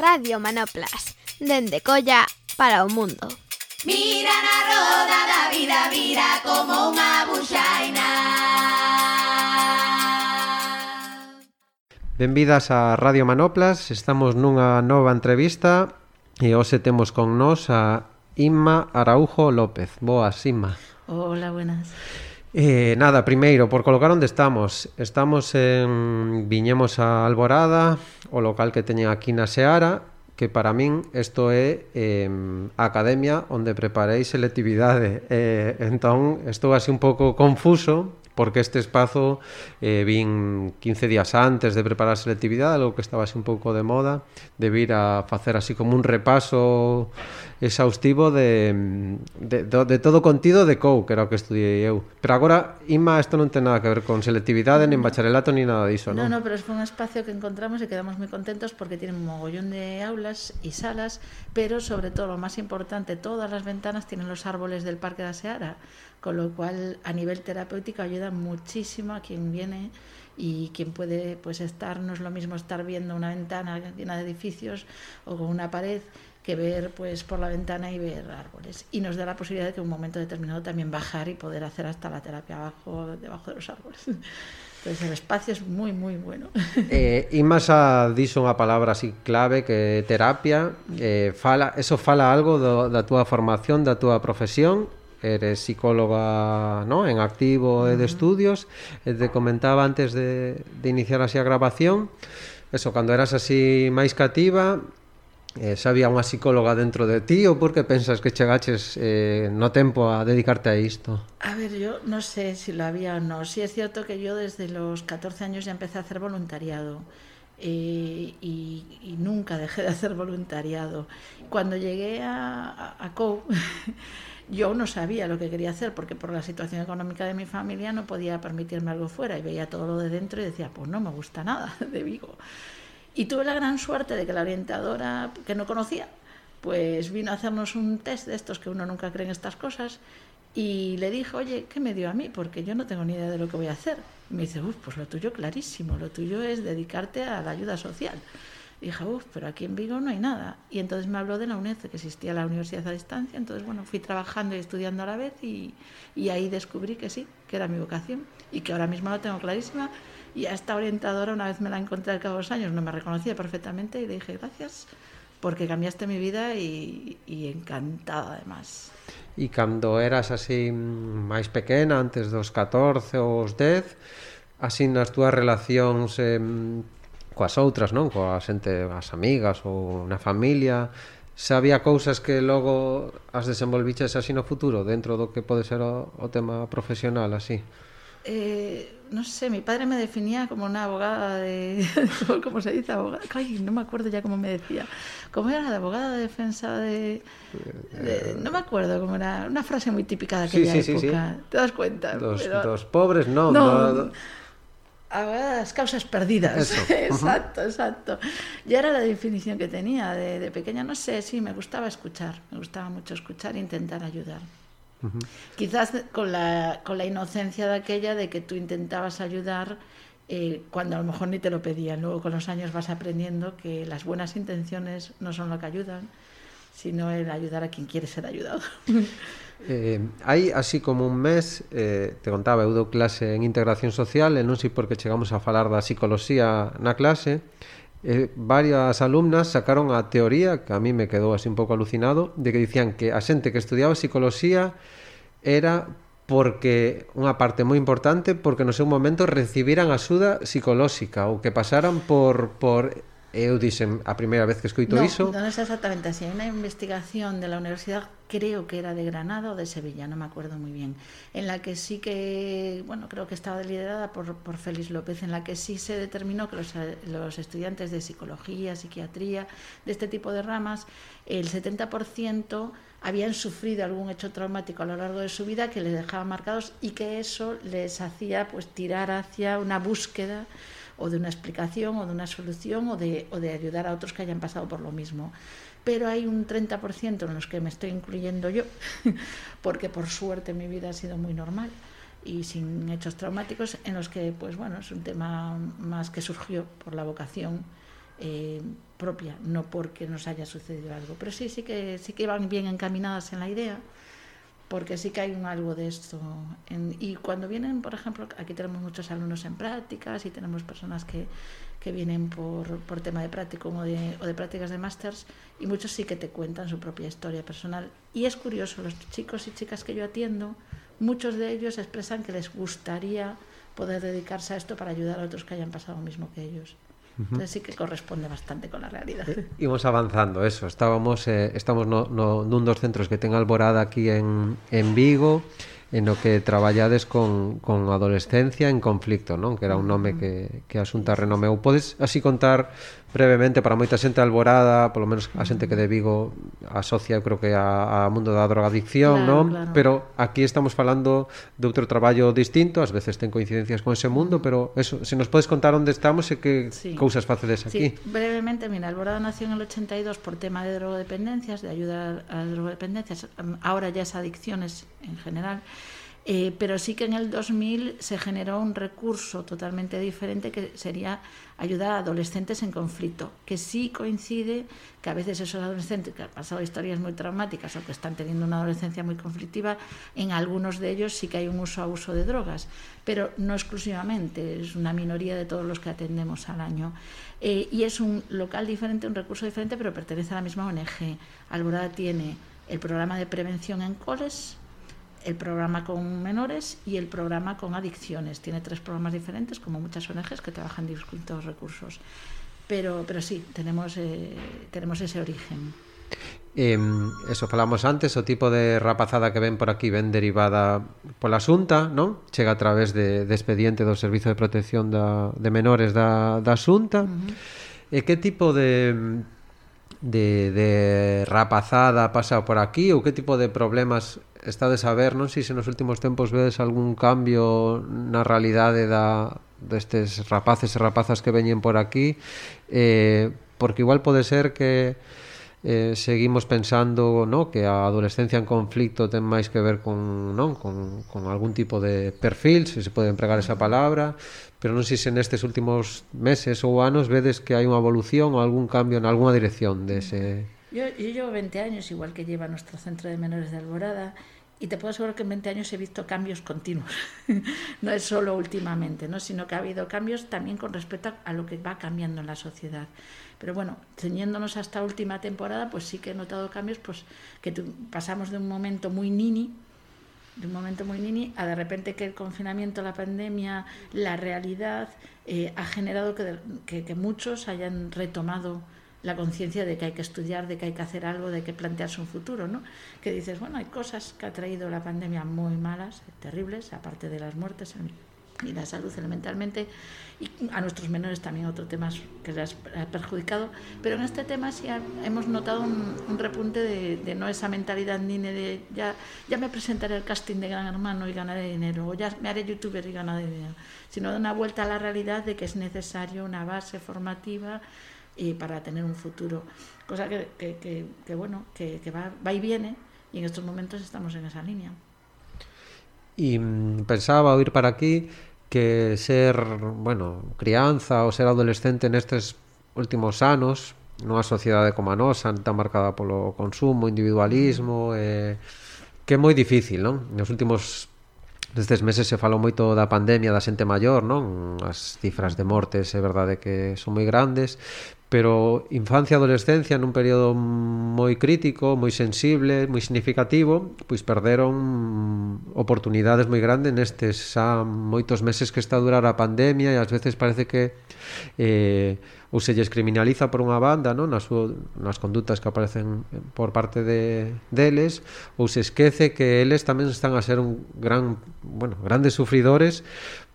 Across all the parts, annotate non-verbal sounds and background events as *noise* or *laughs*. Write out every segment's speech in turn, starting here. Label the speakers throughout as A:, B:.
A: Radio Manoplas, dende Colla para o mundo.
B: Mira na roda da vida, vira como unha buxaina.
C: Benvidas a Radio Manoplas, estamos nunha nova entrevista e hoxe temos con nós a Inma Araujo López. Boas, Inma.
D: Hola, buenas.
C: Eh, nada, primeiro, por colocar onde estamos. Estamos en Viñemos a Alborada O local que teñen aquí na Seara Que para min isto é eh, a academia onde preparei selectividade. *laughs* Eh, Entón, estou así un pouco confuso Porque este espazo eh, vin 15 días antes de preparar a selectividade Algo que estaba así un pouco de moda De vir a facer así como un repaso exhaustivo de, de, de, de todo contido de COU, que era o que estudiei eu. Pero agora, Inma, isto non ten nada que ver con selectividade, nin bacharelato, nin nada diso, non?
D: No, no, pero foi un espacio que encontramos e quedamos moi contentos porque tiene un mogollón de aulas e salas, pero sobre todo, lo máis importante, todas as ventanas tienen los árboles del Parque da Seara, con lo cual a nivel terapéutico ayuda muchísimo a quien viene y quien puede pues estar, no es lo mismo estar viendo una ventana llena de edificios o con una pared que ver pues por la ventana y ver árboles. Y nos da la posibilidad de que en un momento determinado también bajar y poder hacer hasta la terapia abajo, debajo de los árboles. Entonces el espacio es muy, muy bueno. *laughs*
C: Eh, Imasa dixo unha palabra así clave que terapia. Eh, fala, eso fala algo do, da túa formación, da túa profesión eres psicóloga ¿no? en activo e de estudios e te comentaba antes de, de iniciar así a grabación eso, cando eras así máis cativa eh, sabía unha psicóloga dentro de ti ou por que pensas que chegaches eh, no tempo a dedicarte a isto?
D: A ver, yo no sé si lo había o no. Sí es cierto que yo desde los 14 años ya empecé a hacer voluntariado. Eh, y, y, nunca dejé de hacer voluntariado. Cuando llegué a, a, a COU, *laughs* yo no sabía lo que quería hacer porque por la situación económica de mi familia no podía permitirme algo fuera y veía todo lo de dentro y decía, pues no me gusta nada *laughs* de Vigo. Y tuve la gran suerte de que la orientadora que no conocía, pues vino a hacernos un test de estos que uno nunca cree en estas cosas y le dijo, oye, ¿qué me dio a mí? Porque yo no tengo ni idea de lo que voy a hacer. Me dice, uff, pues lo tuyo clarísimo, lo tuyo es dedicarte a la ayuda social. Y dije, uff, pero aquí en Vigo no hay nada. Y entonces me habló de la UNED, que existía la universidad a distancia. Entonces, bueno, fui trabajando y estudiando a la vez y, y ahí descubrí que sí, que era mi vocación y que ahora mismo la tengo clarísima. Y a esta orientadora una vez me la encontré al cabo de los años, no me reconocía perfectamente y le dije gracias porque cambiaste mi vida y, y encantada además.
C: E cando eras así máis pequena, antes dos 14 ou os 10, así nas túas relacións eh, coas outras, non? Coa xente, as amigas ou na familia, se había cousas que logo as desenvolviches así no futuro, dentro do que pode ser o, o tema profesional, así?
D: Eh, no sé, mi padre me definía como una abogada de... *laughs* ¿Cómo se dice? Abogada? Ay, no me acuerdo ya cómo me decía. ¿Cómo era? De abogada de defensa de... de no me acuerdo cómo era. Una frase muy típica de aquella
C: sí, sí,
D: época.
C: Sí,
D: ¿Te das cuenta?
C: Pero... dos pobres, no.
D: No,
C: no...
D: Abogada de las causas perdidas.
C: Eso. *laughs*
D: exacto, exacto. Ya era la definición que tenía de, de pequeña. No sé, sí, me gustaba escuchar. Me gustaba mucho escuchar e intentar ayudar. Quizás con la, con la inocencia de aquella de que tú intentabas ayudar eh, cuando a lo mejor ni te lo pedían. Luego con los años vas aprendiendo que las buenas intenciones no son lo que ayudan, sino el ayudar a quien quiere ser ayudado. *laughs*
C: Eh, hai así como un mes eh, te contaba, eu dou clase en integración social e non sei por que chegamos a falar da psicología na clase eh, varias alumnas sacaron a teoría, que a mí me quedou así un pouco alucinado, de que dicían que a xente que estudiaba psicología era porque unha parte moi importante porque no seu momento recibiran axuda psicolóxica ou que pasaran por por eu dixen a primeira vez que escoito
D: no,
C: iso.
D: non é exactamente así hai unha investigación de la universidade creo que era de Granada o de Sevilla non me acuerdo moi bien en la que sí que bueno creo que estaba liderada por, por Félix López en la que sí se determinó que los, los estudiantes de psicología psiquiatría de este tipo de ramas el 70% habían sufrido algún hecho traumático a lo largo de su vida que les dejaba marcados y que eso les hacía pues tirar hacia una búsqueda o de una explicación o de una solución o de, o de ayudar a otros que hayan pasado por lo mismo. Pero hay un 30% en los que me estoy incluyendo yo, *laughs* porque por suerte mi vida ha sido muy normal y sin hechos traumáticos, en los que, pues bueno, es un tema más que surgió por la vocación eh, propia, no porque nos haya sucedido algo. Pero sí, sí que, sí que van bien encaminadas en la idea, porque sí que hay un algo de esto. Y cuando vienen, por ejemplo, aquí tenemos muchos alumnos en prácticas y tenemos personas que, que vienen por, por tema de práctico o de, o de prácticas de másters y muchos sí que te cuentan su propia historia personal. Y es curioso, los chicos y chicas que yo atiendo, muchos de ellos expresan que les gustaría poder dedicarse a esto para ayudar a otros que hayan pasado lo mismo que ellos. Entonces sí que corresponde bastante con la realidad.
C: Eh, imos avanzando, eso. Estábamos eh, estamos no, no, nun dos centros que ten Alborada aquí en, en Vigo, en o que traballades con, con adolescencia en conflicto, non? Que era un nome que, que Asunta renomeu. Podes así contar brevemente para moita xente alborada, polo menos a xente que de Vigo asocia, eu creo que a, a mundo da drogadicción,
D: claro,
C: non?
D: Claro.
C: Pero aquí estamos falando de outro traballo distinto, ás veces ten coincidencias con ese mundo, pero eso, se nos podes contar onde estamos e que
D: sí.
C: cousas facedes aquí.
D: Sí, brevemente, mira, Alborada nació en el 82 por tema de drogodependencias, de ayuda a drogodependencias, ahora ya es adicciones en general. Eh, pero sí que en el 2000 se generó un recurso totalmente diferente que sería ayudar a adolescentes en conflicto, que sí coincide que a veces esos adolescentes que han pasado historias muy traumáticas o que están teniendo una adolescencia muy conflictiva, en algunos de ellos sí que hay un uso abuso de drogas, pero no exclusivamente, es una minoría de todos los que atendemos al año. Eh, y es un local diferente, un recurso diferente, pero pertenece a la misma ONG. Alborada tiene el programa de prevención en coles, el programa con menores y el programa con adicciones. Tiene tres programas diferentes, como muchas ONGs que trabajan distintos recursos. Pero, pero sí, tenemos, eh, tenemos ese origen.
C: Eh, eso falamos antes, o tipo de rapazada que ven por aquí ven derivada pola Xunta, non? Chega a través de, de expediente do Servizo de Protección da, de Menores da, da Xunta. Uh -huh. E que tipo de, de, de rapazada pasa por aquí ou que tipo de problemas está de saber, non sei se nos últimos tempos vedes algún cambio na realidade da destes rapaces e rapazas que veñen por aquí, eh, porque igual pode ser que eh, seguimos pensando no que a adolescencia en conflicto ten máis que ver con, non? con, con algún tipo de perfil, se se pode empregar esa palabra, pero non sei se nestes últimos meses ou anos vedes que hai unha evolución ou algún cambio en algunha dirección dese de
D: Yo, yo llevo 20 años, igual que lleva nuestro centro de menores de Alborada, y te puedo asegurar que en 20 años he visto cambios continuos. *laughs* no es solo últimamente, ¿no? sino que ha habido cambios también con respecto a lo que va cambiando en la sociedad. Pero bueno, ceñiéndonos a esta última temporada, pues sí que he notado cambios, pues que pasamos de un momento muy nini, de un momento muy nini, a de repente que el confinamiento, la pandemia, la realidad, eh, ha generado que, que, que muchos hayan retomado la conciencia de que hay que estudiar, de que hay que hacer algo, de que plantearse un futuro, ¿no? Que dices, bueno, hay cosas que ha traído la pandemia muy malas, terribles, aparte de las muertes y la salud elementalmente, y a nuestros menores también otro tema que les ha perjudicado, pero en este tema sí hemos notado un, un repunte de, de, no esa mentalidad ni de ya, ya me presentaré el casting de Gran Hermano y ganaré dinero, o ya me haré youtuber y ganaré dinero, sino de una vuelta a la realidad de que es necesario una base formativa, y para tener un futuro. Cosa que, que, que, que bueno, que, que va, va, y viene y en estos momentos estamos en esa línea.
C: Y mm, pensaba oír para aquí que ser, bueno, crianza o ser adolescente en últimos anos, nunha sociedade como a nosa, tan marcada polo consumo, individualismo, mm. eh, que é moi difícil, non? Nos últimos Nestes meses se falou moito da pandemia da xente maior, non? As cifras de mortes é verdade que son moi grandes, pero infancia e adolescencia nun período moi crítico, moi sensible, moi significativo, pois perderon oportunidades moi grandes nestes xa moitos meses que está a durar a pandemia e ás veces parece que eh, ou se lles criminaliza por unha banda non? Nas, nas condutas que aparecen por parte de, deles ou se esquece que eles tamén están a ser un gran, bueno, grandes sufridores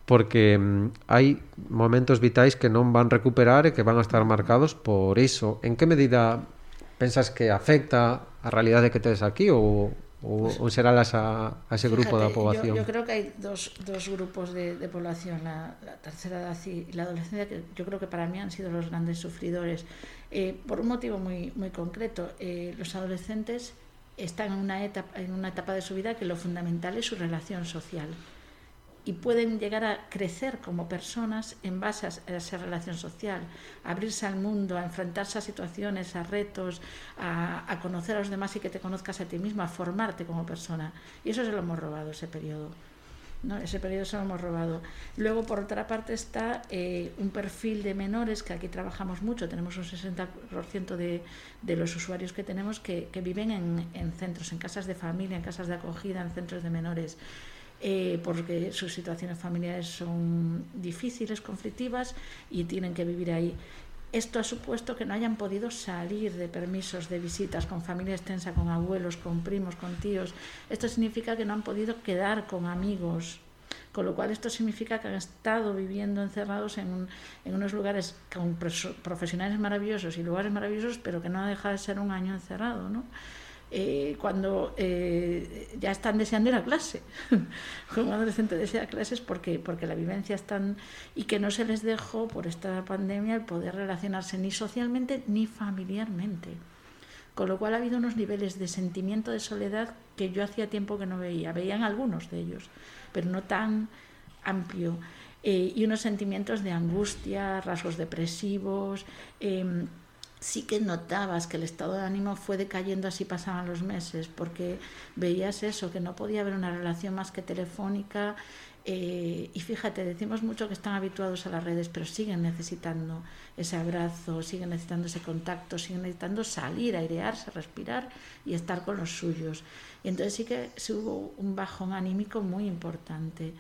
C: porque mm, hai momentos vitais que non van recuperar e que van a estar marcados por iso. En que medida pensas que afecta a realidade que tedes aquí ou, ou, ou será a, a ese grupo
D: Fíjate,
C: da poboación?
D: Yo, yo creo que hai dos, dos grupos de, de población, la, la tercera edad y la adolescencia, que yo creo que para mí han sido los grandes sufridores. Eh, por un motivo muy, muy concreto, eh, los adolescentes están en una, etapa, en una etapa de su vida que lo fundamental es su relación social. Y pueden llegar a crecer como personas en base a esa relación social, a abrirse al mundo, a enfrentarse a situaciones, a retos, a, a, conocer a los demás y que te conozcas a ti mismo, a formarte como persona. Y eso se lo hemos robado ese periodo. ¿no? Ese periodo se lo hemos robado. Luego, por otra parte, está eh, un perfil de menores, que aquí trabajamos mucho, tenemos un 60% de, de los usuarios que tenemos que, que viven en, en centros, en casas de familia, en casas de acogida, en centros de menores eh, porque sus situaciones familiares son difíciles, conflictivas y tienen que vivir ahí. Esto ha supuesto que no hayan podido salir de permisos de visitas con familia extensa, con abuelos, con primos, con tíos. Esto significa que no han podido quedar con amigos, con lo cual esto significa que han estado viviendo encerrados en, un, en unos lugares con profesionales maravillosos y lugares maravillosos, pero que no ha dejado de ser un año encerrado, ¿no? Eh, cuando eh, ya están deseando ir a clase. *laughs* Como adolescente desea clases porque, porque la vivencia es tan... y que no se les dejó por esta pandemia el poder relacionarse ni socialmente ni familiarmente. Con lo cual ha habido unos niveles de sentimiento de soledad que yo hacía tiempo que no veía. Veían algunos de ellos, pero no tan amplio. Eh, y unos sentimientos de angustia, rasgos depresivos. Sí que notabas que el estado de ánimo fue decayendo así pasaban los meses, porque veías eso, que no podía haber una relación más que telefónica. Eh, y fíjate, decimos mucho que están habituados a las redes, pero siguen necesitando ese abrazo, siguen necesitando ese contacto, siguen necesitando salir, airearse, respirar y estar con los suyos. Y entonces sí que hubo un bajón anímico muy importante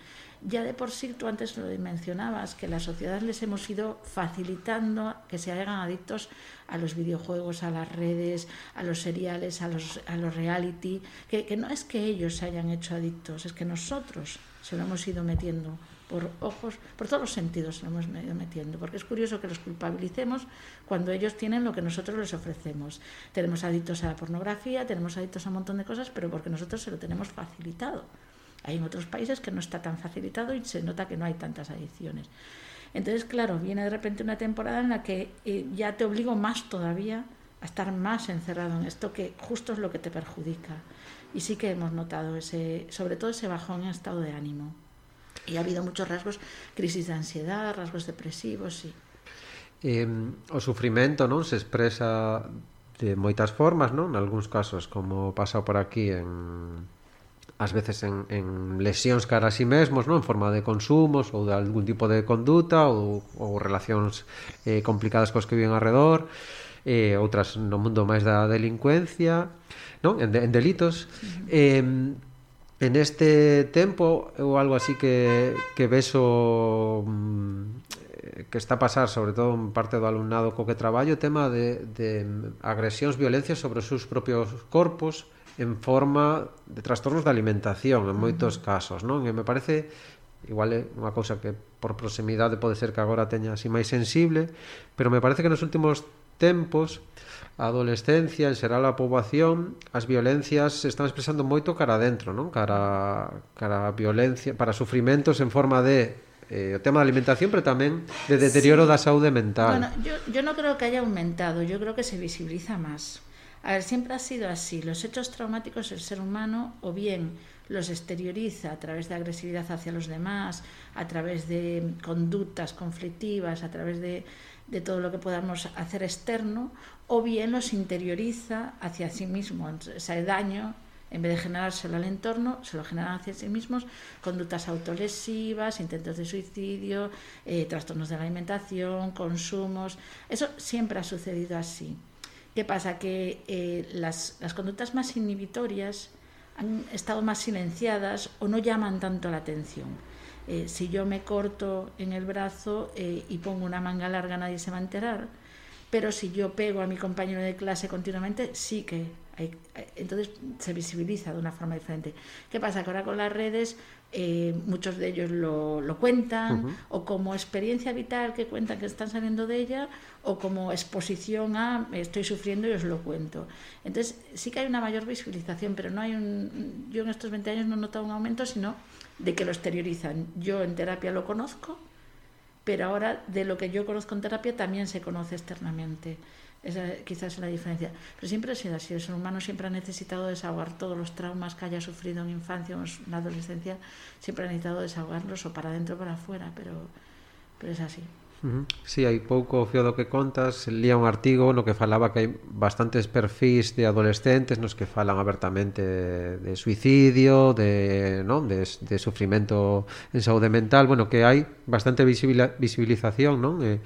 D: ya de por sí, tú antes lo mencionabas, que la sociedad les hemos ido facilitando que se hagan adictos a los videojuegos, a las redes, a los seriales, a los, a los reality, que, que no es que ellos se hayan hecho adictos, es que nosotros se lo hemos ido metiendo por ojos, por todos los sentidos se lo hemos ido metiendo, porque es curioso que los culpabilicemos cuando ellos tienen lo que nosotros les ofrecemos. Tenemos adictos a la pornografía, tenemos adictos a un montón de cosas, pero porque nosotros se lo tenemos facilitado. Hay en otros países que no está tan facilitado y se nota que no hay tantas adicciones. Entonces, claro, viene de repente una temporada en la que eh, ya te obligo más todavía a estar más encerrado en esto que justo es lo que te perjudica. Y sí que hemos notado ese, sobre todo ese bajón en estado de ánimo. Y ha habido muchos rasgos, crisis de ansiedad, rasgos depresivos, sí.
C: Eh, o sufrimento non se expresa de moitas formas, non? En algúns casos, como pasa por aquí en ás veces en, en lesións cara a si sí mesmos, non? En forma de consumos ou de algún tipo de conduta ou, ou relacións eh, complicadas cos que viven alrededor eh, outras no mundo máis da delincuencia non? En, de, en delitos eh, en este tempo ou algo así que, que beso mm, que está a pasar sobre todo en parte do alumnado co que traballo o tema de, de agresións, violencias sobre os seus propios corpos en forma de trastornos de alimentación en moitos casos, non? E me parece igual é unha cousa que por proximidade pode ser que agora teña así máis sensible, pero me parece que nos últimos tempos a adolescencia, en xeral a poboación, as violencias se están expresando moito cara adentro, non? Cara cara a violencia, para sufrimentos en forma de eh, o tema da alimentación, pero tamén de deterioro sí. da saúde mental.
D: Bueno, yo, yo no creo que haya aumentado, yo creo que se visibiliza máis. A ver, siempre ha sido así. Los hechos traumáticos del ser humano o bien los exterioriza a través de agresividad hacia los demás, a través de conductas conflictivas, a través de, de todo lo que podamos hacer externo, o bien los interioriza hacia sí mismo. Ese daño, en vez de generárselo al entorno, se lo generan hacia sí mismos, conductas autolesivas, intentos de suicidio, eh, trastornos de la alimentación, consumos. Eso siempre ha sucedido así. ¿Qué pasa? Que eh, las, las conductas más inhibitorias han estado más silenciadas o no llaman tanto la atención. Eh, si yo me corto en el brazo eh, y pongo una manga larga, nadie se va a enterar, pero si yo pego a mi compañero de clase continuamente, sí que hay, entonces se visibiliza de una forma diferente. ¿Qué pasa? Que ahora con las redes eh, muchos de ellos lo, lo cuentan, uh -huh. o como experiencia vital que cuentan que están saliendo de ella, o como exposición a estoy sufriendo y os lo cuento. Entonces, sí que hay una mayor visibilización, pero no hay un. Yo en estos 20 años no he notado un aumento, sino de que lo exteriorizan. Yo en terapia lo conozco, pero ahora de lo que yo conozco en terapia también se conoce externamente. Esa quizás es la diferencia. Pero siempre ha sido así. El ser humano siempre ha necesitado desahogar todos los traumas que haya sufrido en infancia o en la adolescencia. Siempre ha necesitado desahogarlos o para adentro o para afuera, pero, pero es así.
C: Sí, hai pouco fio do que contas, lía un artigo no que falaba que hai bastantes perfis de adolescentes nos que falan abertamente de suicidio, de, non, de, de sufrimento en saúde mental, bueno, que hai bastante visibilización, non? Eh,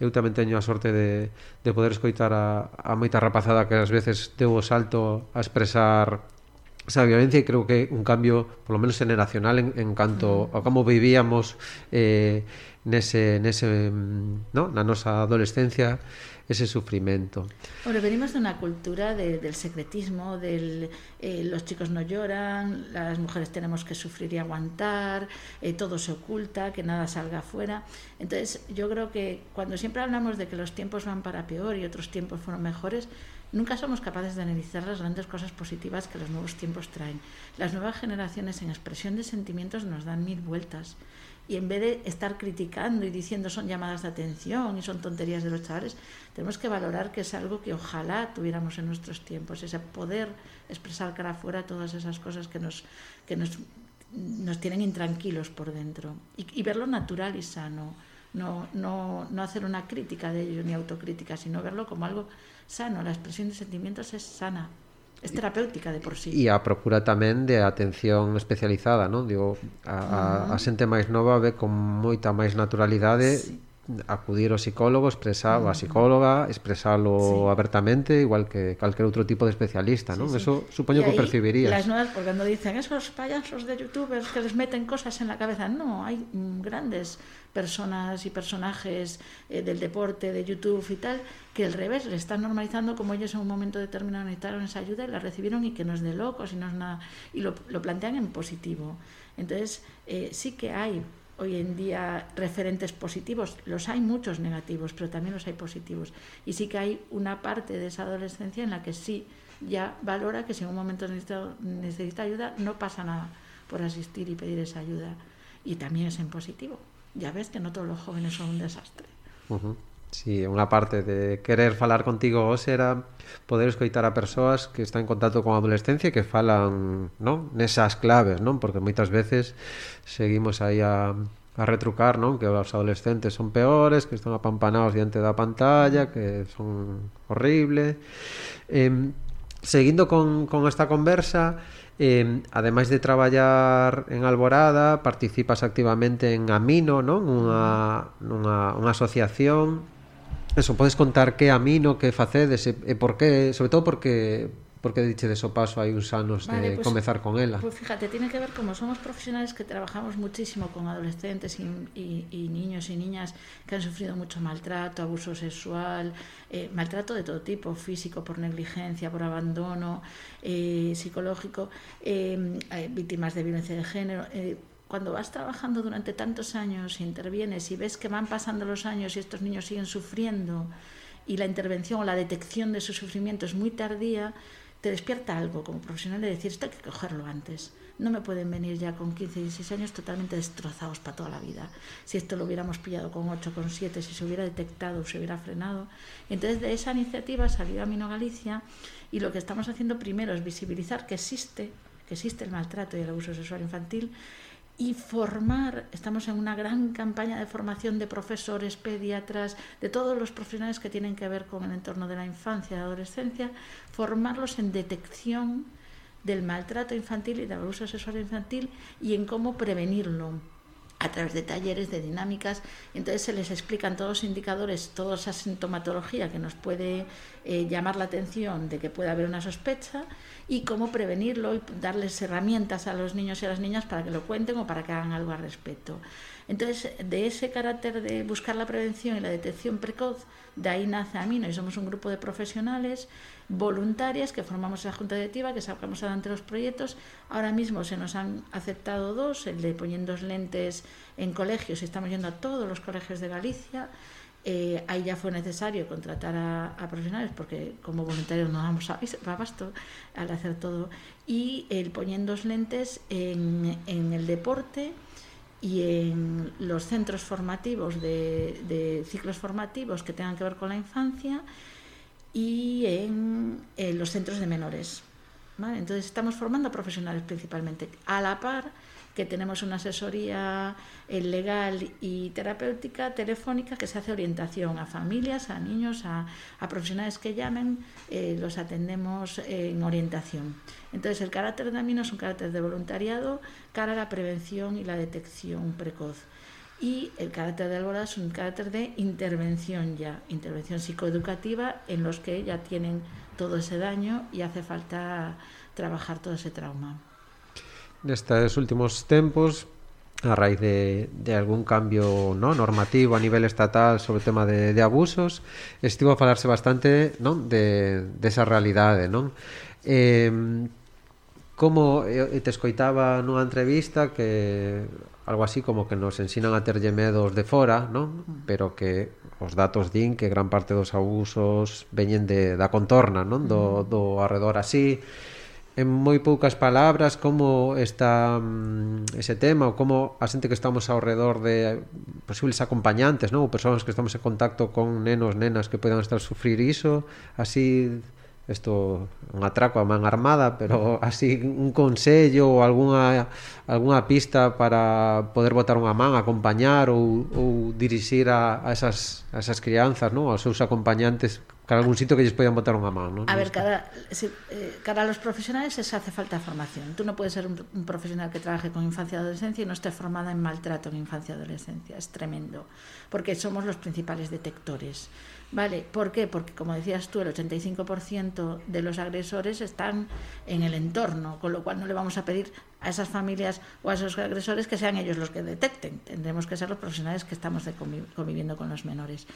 C: eu tamén teño a sorte de, de poder escoitar a, a moita rapazada que ás veces deu o salto a expresar esa violencia e creo que un cambio polo menos generacional en, en canto a como vivíamos eh, nese, nese no? na nosa adolescencia ese sufrimento.
D: Bueno, venimos de una cultura de, del secretismo, del eh, los chicos no lloran, las mujeres tenemos que sufrir y aguantar, eh, todo se oculta, que nada salga afuera. Entonces, yo creo que cuando siempre hablamos de que los tiempos van para peor y otros tiempos fueron mejores, nunca somos capaces de analizar las grandes cosas positivas que los nuevos tiempos traen. Las nuevas generaciones en expresión de sentimientos nos dan mil vueltas y en vez de estar criticando y diciendo son llamadas de atención y son tonterías de los chavales, tenemos que valorar que es algo que ojalá tuviéramos en nuestros tiempos, ese poder expresar cara afuera todas esas cosas que nos, que nos, nos tienen intranquilos por dentro y, y verlo natural y sano, no, no, no hacer una crítica de ello ni autocrítica, sino verlo como algo sano, la expresión de sentimientos es sana, es terapéutica de por sí.
C: E a procura tamén de atención especializada, non? Digo, a, a, a xente máis nova ve con moita máis naturalidade sí. acudir ao psicólogo, expresar a psicóloga, expresalo sí. abertamente, igual que calquer outro tipo de especialista, sí, non? Sí. Eso supoño que percibirías.
D: Las nuevas, porque cando dicen esos payasos de youtubers que les meten cosas en la cabeza, no, hai grandes personas y personajes eh, del deporte, de YouTube y tal, que al revés le están normalizando como ellos en un momento determinado necesitaron esa ayuda y la recibieron y que no es de locos y no es nada, y lo, lo plantean en positivo. Entonces, eh, sí que hay hoy en día referentes positivos. Los hay muchos negativos, pero también los hay positivos. Y sí que hay una parte de esa adolescencia en la que sí ya valora que si en un momento necesita, necesita ayuda, no pasa nada por asistir y pedir esa ayuda. Y también es en positivo. Ya ves que no todos los jóvenes son un desastre.
C: Sí, unha parte de querer falar contigo hoxe era poder escoitar a persoas que están en contacto con a adolescencia e que falan, non? Nesas claves, non? Porque moitas veces seguimos aí a a retrucar, non? Que os adolescentes son peores, que están apampanados diante da pantalla, que son horrible. Eh, seguindo con, con esta conversa, eh, ademais de traballar en Alborada, participas activamente en Amino, non? Unha, unha, unha asociación Eso, podes contar que a mí no que facedes e, e por qué, sobre todo porque porque diche de so paso hai uns anos vale, de pues, comezar con ela.
D: Pues fíjate, tiene que ver como somos profesionales que trabajamos muchísimo con adolescentes y, y, y niños y niñas que han sufrido mucho maltrato, abuso sexual, eh, maltrato de todo tipo, físico, por negligencia, por abandono, eh, psicológico, eh, víctimas de violencia de género. Cuando vas trabajando durante tantos años intervienes y ves que van pasando los años y estos niños siguen sufriendo y la intervención o la detección de su sufrimiento es muy tardía, te despierta algo como profesional de decir, esto hay que cogerlo antes. No me pueden venir ya con 15, 16 años totalmente destrozados para toda la vida. Si esto lo hubiéramos pillado con 8, con 7, si se hubiera detectado, se hubiera frenado. Entonces de esa iniciativa salió a Mino Galicia y lo que estamos haciendo primero es visibilizar que existe, que existe el maltrato y el abuso sexual infantil y formar, estamos en una gran campaña de formación de profesores, pediatras, de todos los profesionales que tienen que ver con el entorno de la infancia y la adolescencia, formarlos en detección del maltrato infantil y del abuso sexual infantil y en cómo prevenirlo a través de talleres, de dinámicas, entonces se les explican todos los indicadores, toda esa sintomatología que nos puede eh, llamar la atención de que puede haber una sospecha y cómo prevenirlo y darles herramientas a los niños y a las niñas para que lo cuenten o para que hagan algo al respecto. Entonces, de ese carácter de buscar la prevención y la detección precoz, de ahí nace Amino y somos un grupo de profesionales voluntarias que formamos la Junta Directiva, que sacamos adelante los proyectos. Ahora mismo se nos han aceptado dos, el de poniendo lentes en colegios, estamos yendo a todos los colegios de Galicia. Eh, ahí ya fue necesario contratar a, a, profesionales porque como voluntarios no damos abasto al hacer todo. Y el poniendo lentes en, en el deporte, y en los centros formativos de, ciclos formativos que tengan que ver con la infancia y en, en los centros de menores. ¿vale? Entonces estamos formando profesionales principalmente, a la par que tenemos una asesoría eh, legal y terapéutica telefónica que se hace orientación a familias, a niños, a, a profesionales que llamen, eh, los atendemos en orientación. Entonces el carácter de AMINO es un carácter de voluntariado cara a la prevención y la detección precoz. Y el carácter de Alborada es un carácter de intervención ya, intervención psicoeducativa en los que ya tienen todo ese daño y hace falta trabajar todo ese trauma.
C: nestes últimos tempos a raíz de, de algún cambio no normativo a nivel estatal sobre o tema de, de abusos estivo a falarse bastante non de, de esa realidade non eh, como te escoitaba nunha entrevista que algo así como que nos ensinan a terlle medos de fora, non? Pero que os datos din que gran parte dos abusos veñen de da contorna, non? Do do arredor así en moi poucas palabras como está mm, ese tema ou como a xente que estamos ao redor de posibles acompañantes, non? Ou persoas que estamos en contacto con nenos, nenas que poden estar a sufrir iso, así isto un atraco a man armada, pero así un consello ou algunha, algunha pista para poder botar unha man, acompañar ou, ou dirixir a, a, esas, a esas crianzas, non? aos seus acompañantes Cara algún sitio que lles poidan botar unha man, non?
D: A ver, cara, si, eh, cara a los profesionales es hace falta formación. Tú no puedes ser un, un profesional que trabaje con infancia y adolescencia y no esté formada en maltrato en infancia y adolescencia. Es tremendo, porque somos los principales detectores. ¿Vale? ¿Por qué? Porque, como decías tú, el 85% de los agresores están en el entorno, con lo cual no le vamos a pedir a esas familias o a esos agresores que sean ellos los que detecten. Tendremos que ser los profesionales que estamos conviviendo con los menores.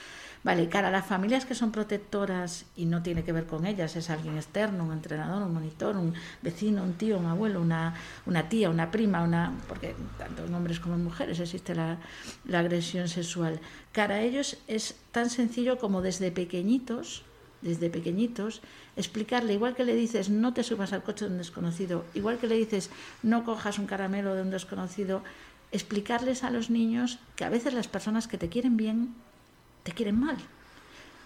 D: Vale, cara a las familias que son protectoras y no tiene que ver con ellas, es alguien externo, un entrenador, un monitor, un vecino, un tío, un abuelo, una, una tía, una prima, una porque tanto en hombres como en mujeres existe la, la agresión sexual. Cara a ellos es tan sencillo como desde pequeñitos, desde pequeñitos, explicarle, igual que le dices no te subas al coche de un desconocido, igual que le dices no cojas un caramelo de un desconocido, explicarles a los niños que a veces las personas que te quieren bien te quieren mal.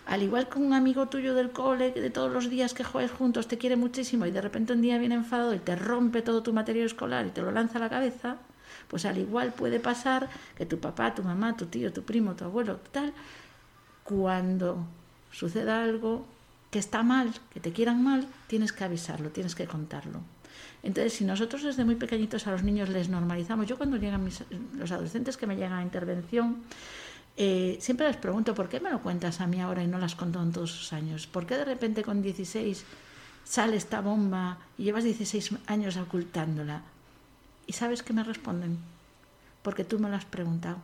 D: Al igual que un amigo tuyo del cole, de todos los días que juegues juntos, te quiere muchísimo y de repente un día viene enfadado y te rompe todo tu material escolar y te lo lanza a la cabeza, pues al igual puede pasar que tu papá, tu mamá, tu tío, tu primo, tu abuelo, tal, cuando suceda algo que está mal, que te quieran mal, tienes que avisarlo, tienes que contarlo. Entonces, si nosotros desde muy pequeñitos a los niños les normalizamos, yo cuando llegan los adolescentes que me llegan a intervención, eh, siempre les pregunto, ¿por qué me lo cuentas a mí ahora y no las contó en todos sus años? ¿Por qué de repente con 16 sale esta bomba y llevas 16 años ocultándola? ¿Y sabes qué me responden? Porque tú me lo has preguntado.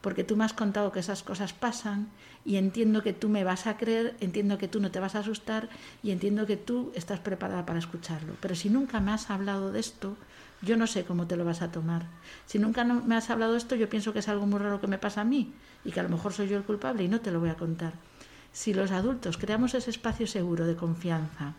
D: Porque tú me has contado que esas cosas pasan y entiendo que tú me vas a creer, entiendo que tú no te vas a asustar y entiendo que tú estás preparada para escucharlo. Pero si nunca me has hablado de esto, yo no sé cómo te lo vas a tomar. Si nunca me has hablado de esto, yo pienso que es algo muy raro que me pasa a mí y que a lo mejor soy yo el culpable y no te lo voy a contar. Si los adultos creamos ese espacio seguro de confianza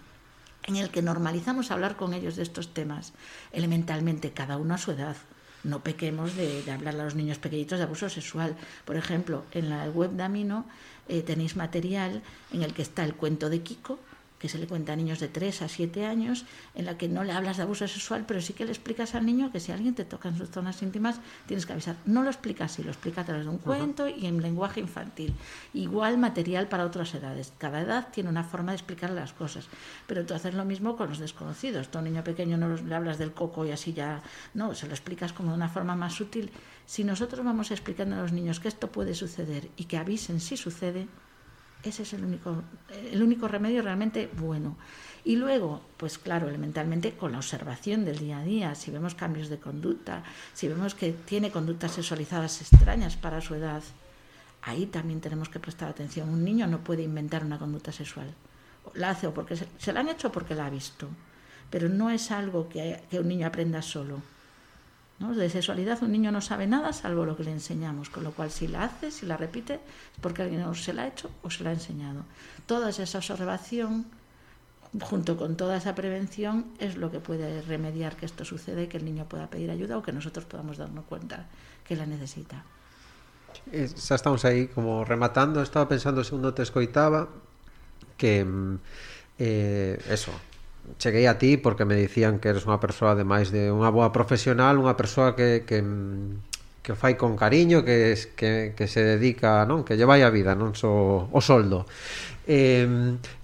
D: en el que normalizamos hablar con ellos de estos temas, elementalmente cada uno a su edad, no pequemos de, de hablar a los niños pequeñitos de abuso sexual. Por ejemplo, en la web de Amino eh, tenéis material en el que está el cuento de Kiko, que se le cuenta a niños de 3 a 7 años, en la que no le hablas de abuso sexual, pero sí que le explicas al niño que si alguien te toca en sus zonas íntimas, tienes que avisar. No lo explicas así, lo explicas a través de un cuento y en lenguaje infantil. Igual material para otras edades. Cada edad tiene una forma de explicar las cosas. Pero tú haces lo mismo con los desconocidos. Tú a un niño pequeño no le hablas del coco y así ya, no, se lo explicas como de una forma más sutil. Si nosotros vamos explicando a los niños que esto puede suceder y que avisen si sucede, ese es el único, el único remedio realmente bueno. Y luego, pues claro, elementalmente con la observación del día a día, si vemos cambios de conducta, si vemos que tiene conductas sexualizadas extrañas para su edad, ahí también tenemos que prestar atención. Un niño no puede inventar una conducta sexual. La hace o porque se, se la han hecho porque la ha visto. Pero no es algo que, que un niño aprenda solo. ¿No? De sexualidad un niño no sabe nada salvo lo que le enseñamos, con lo cual si la hace, si la repite, es porque alguien o se la ha hecho o se la ha enseñado. Toda esa observación, junto con toda esa prevención, es lo que puede remediar que esto suceda y que el niño pueda pedir ayuda o que nosotros podamos darnos cuenta que la necesita.
C: Xa estamos aí como rematando, estaba pensando segundo te escoitaba que mm, eh, eso, cheguei a ti porque me dicían que eres unha persoa ademais de unha boa profesional, unha persoa que, que que fai con cariño, que, que, que se dedica, non? Que lleva a vida, non so o soldo. Eh,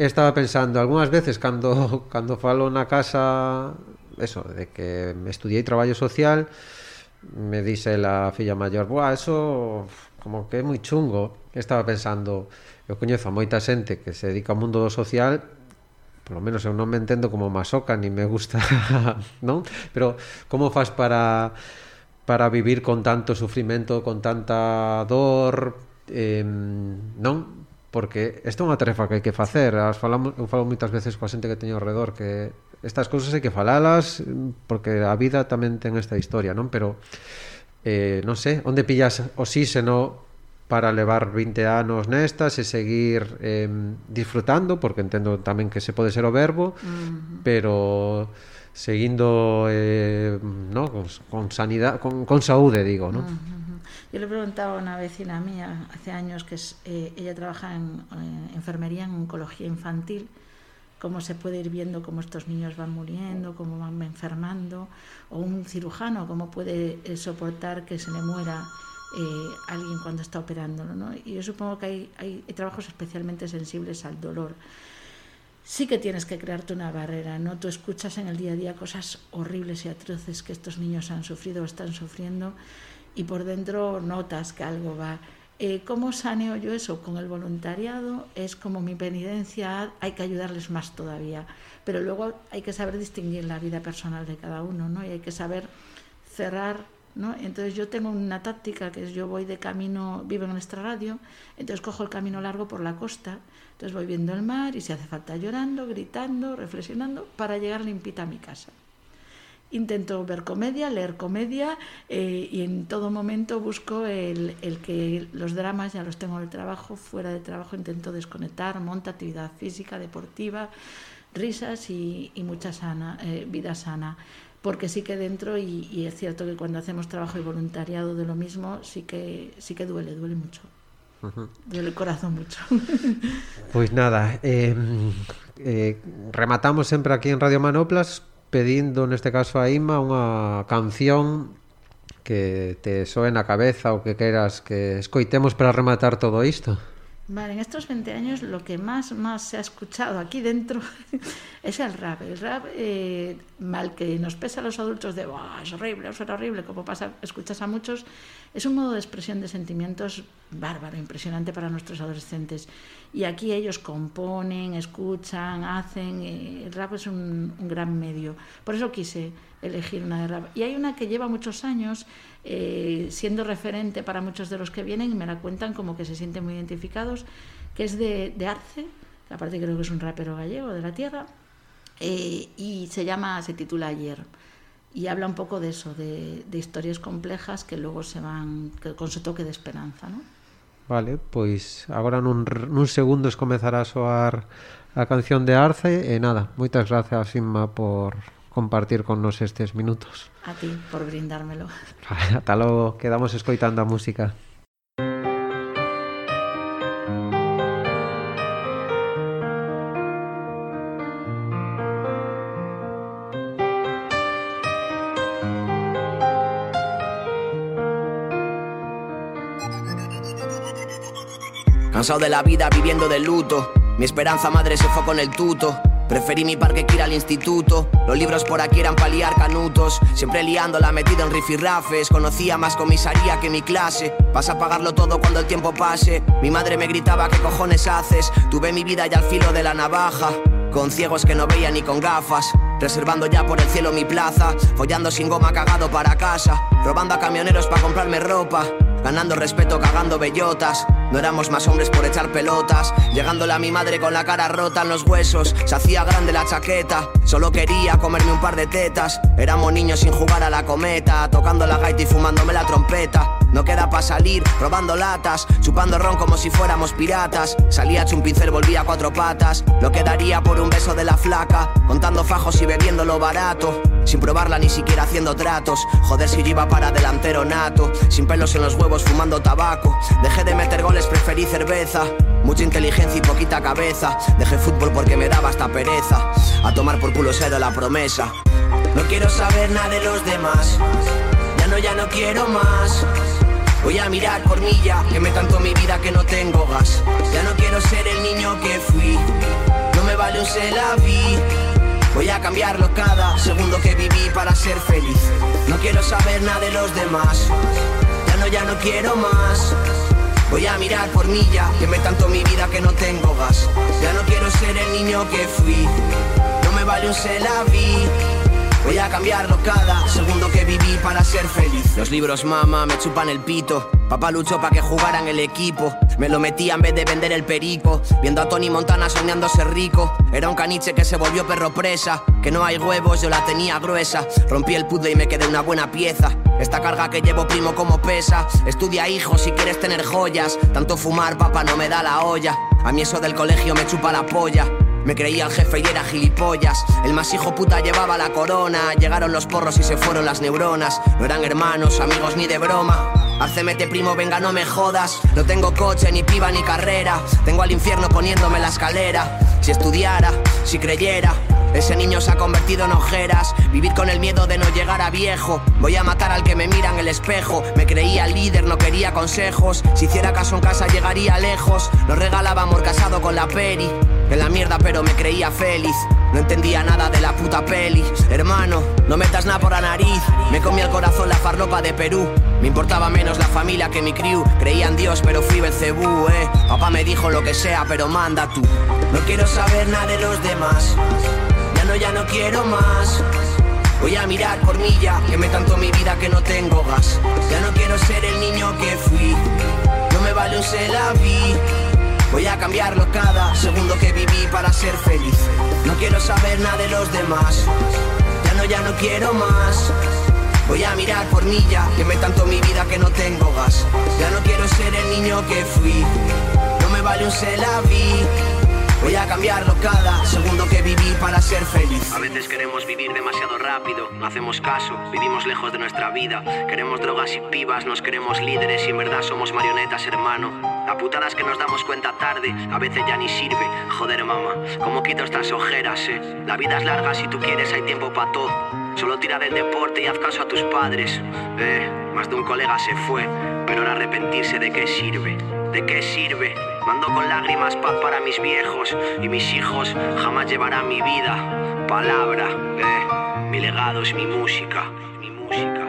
C: estaba pensando algunhas veces cando *laughs* cando falo na casa eso, de que me estudiei traballo social, me dice la filla maior, "Buah, eso como que é moi chungo." Estaba pensando, eu coñezo a moita xente que se dedica ao mundo do social Por lo menos eu non me entendo como masoca, ni me gusta, *laughs* non? Pero como faz para para vivir con tanto sufrimento, con tanta dor, eh, non? Porque esta é unha tarefa que hai que facer. As falamos, eu falo moitas veces coa xente que teño ao redor que estas cousas hai que falalas porque a vida tamén ten esta historia, non? Pero eh, non sei, onde pillas oxígeno para levar 20 anos nestas e seguir eh, disfrutando, porque entendo tamén que se pode ser o verbo, pero seguindo eh, no, con, con sanidade, con, con saúde, digo, ¿no? Uh -huh.
D: Yo le preguntaba a una vecina mía hace años que es, eh, ella trabaja en enfermería en oncología infantil, cómo se puede ir viendo cómo estos niños van muriendo, cómo van enfermando, o un cirujano, cómo puede eh, soportar que se le muera eh, alguien cuando está operándolo. ¿no? Y yo supongo que hay, trabajos especialmente sensibles al dolor. Sí que tienes que crearte una barrera, ¿no? Tú escuchas en el día a día cosas horribles y atroces que estos niños han sufrido o están sufriendo y por dentro notas que algo va. Eh, ¿Cómo saneo yo eso? Con el voluntariado es como mi penitencia, hay que ayudarles más todavía, pero luego hay que saber distinguir la vida personal de cada uno, ¿no? Y hay que saber cerrar ¿no? Entonces yo tengo una táctica que es yo voy de camino, vivo en nuestra radio, entonces cojo el camino largo por la costa, entonces voy viendo el mar y si hace falta llorando, gritando, reflexionando, para llegar limpita a mi casa. Intento ver comedia, leer comedia eh, y en todo momento busco el, el, que los dramas ya los tengo en el trabajo, fuera de trabajo intento desconectar, monta actividad física, deportiva, risas y, y mucha sana, eh, vida sana porque sí que dentro, y, y, es cierto que cuando hacemos trabajo y voluntariado de lo mismo, sí que, sí que duele, duele mucho. Uh -huh. Duele el corazón mucho.
C: Pois *laughs* nada, eh, eh, rematamos sempre aquí en Radio Manoplas pedindo neste caso a Ima unha canción que te soe na cabeza ou que queras que escoitemos para rematar todo isto.
D: Vale, en estos 20 años lo que más, más se ha escuchado aquí dentro *laughs* es el rap. El rap, eh, mal que nos pesa a los adultos de es horrible, es horrible, como pasa, escuchas a muchos, es un modo de expresión de sentimientos bárbaro, impresionante para nuestros adolescentes. Y aquí ellos componen, escuchan, hacen. Eh, el rap es un, un gran medio. Por eso quise elegir una de rap. Y hay una que lleva muchos años eh, siendo referente para muchos de los que vienen y me la cuentan como que se sienten muy identificados, que es de, de Arce, que aparte creo que es un rapero gallego de la tierra, eh, y se llama, se titula Ayer. Y habla un poco de eso, de, de historias complejas que luego se van que, con su toque de esperanza, ¿no?
C: Vale, pois agora nun, nun segundos comezará a soar a canción de Arce e nada, moitas gracias Inma por compartir con nos estes minutos.
D: A ti por brindármelo. *laughs*
C: Ata logo, quedamos escoitando a música.
E: Cansado de la vida viviendo de luto. Mi esperanza madre se fue con el tuto. Preferí mi parque que ir al instituto. Los libros por aquí eran para liar canutos. Siempre liándola metida en rifirrafes. Conocía más comisaría que mi clase. Vas a pagarlo todo cuando el tiempo pase. Mi madre me gritaba: ¿Qué cojones haces? Tuve mi vida ya al filo de la navaja. Con ciegos que no veía ni con gafas. Reservando ya por el cielo mi plaza. Follando sin goma cagado para casa. Robando a camioneros para comprarme ropa. Ganando respeto, cagando bellotas. No éramos más hombres por echar pelotas. Llegándole a mi madre con la cara rota en los huesos. Se hacía grande la chaqueta. Solo quería comerme un par de tetas. Éramos niños sin jugar a la cometa. Tocando la gaita y fumándome la trompeta. No queda para salir, robando latas, chupando ron como si fuéramos piratas. Salía hecho un pincel, volvía a cuatro patas. No quedaría por un beso de la flaca, contando fajos y bebiendo lo barato. Sin probarla ni siquiera haciendo tratos. Joder, si yo iba para delantero nato. Sin pelos en los huevos, fumando tabaco. Dejé de meter goles, preferí cerveza. Mucha inteligencia y poquita cabeza. Dejé fútbol porque me daba hasta pereza. A tomar por culo cero la promesa. No quiero saber nada de los demás. Ya no, ya no quiero más. Voy a mirar por ya, que me tanto mi vida que no tengo gas. Ya no quiero ser el niño que fui. No me vale un vi. Voy a cambiarlo cada segundo que viví para ser feliz. No quiero saber nada de los demás. Ya no, ya no quiero más. Voy a mirar por ya, que me tanto mi vida que no tengo gas. Ya no quiero ser el niño que fui. No me vale un vi. Voy a cambiarlo cada segundo que viví para ser feliz. Los libros, mamá, me chupan el pito. Papá luchó para que jugaran el equipo. Me lo metía en vez de vender el perico. Viendo a Tony Montana soñando ser rico. Era un caniche que se volvió perro presa. Que no hay huevos, yo la tenía gruesa. Rompí el puzzle y me quedé una buena pieza. Esta carga que llevo primo como pesa. Estudia hijo si quieres tener joyas. Tanto fumar, papá, no me da la olla. A mí eso del colegio me chupa la polla. Me creía el jefe y era gilipollas. El más hijo puta llevaba la corona. Llegaron los porros y se fueron las neuronas. No eran hermanos, amigos ni de broma. Arcemete primo, venga, no me jodas. No tengo coche, ni piba, ni carrera. Tengo al infierno poniéndome la escalera. Si estudiara, si creyera. Ese niño se ha convertido en ojeras. Vivir con el miedo de no llegar a viejo. Voy a matar al que me mira en el espejo. Me creía líder, no quería consejos. Si hiciera caso en casa, llegaría lejos. Nos regalaba amor casado con la peri. En la mierda, pero me creía feliz. No entendía nada de la puta peli. Hermano, no metas nada por la nariz. Me comía el corazón la farlopa de Perú. Me importaba menos la familia que mi crew. Creía en Dios, pero fui Belcebú, eh. Papá me dijo lo que sea, pero manda tú. No quiero saber nada de los demás. Ya no, ya no quiero más. Voy a mirar por mí ya, que tanto mi vida que no tengo gas. Ya no quiero ser el niño que fui. No me vale un vi. Voy a cambiarlo cada segundo que viví para ser feliz. No quiero saber nada de los demás. Ya no, ya no quiero más. Voy a mirar por mí ya, que tanto mi vida que no tengo gas. Ya no quiero ser el niño que fui. No me vale un se la vi. Voy a cambiarlo cada segundo que viví para ser feliz.
F: A veces queremos vivir demasiado rápido, no hacemos caso, vivimos lejos de nuestra vida. Queremos drogas y pibas, nos queremos líderes y en verdad somos marionetas, hermano. La putada es que nos damos cuenta tarde, a veces ya ni sirve. Joder, mamá, ¿cómo quito estas ojeras, eh? La vida es larga, si tú quieres hay tiempo para todo. Solo tira del deporte y haz caso a tus padres. Eh, más de un colega se fue, pero ahora arrepentirse de qué sirve. ¿De qué sirve? Mando con lágrimas paz para mis viejos y mis hijos jamás llevarán mi vida. Palabra, eh, mi legado es mi música, mi música.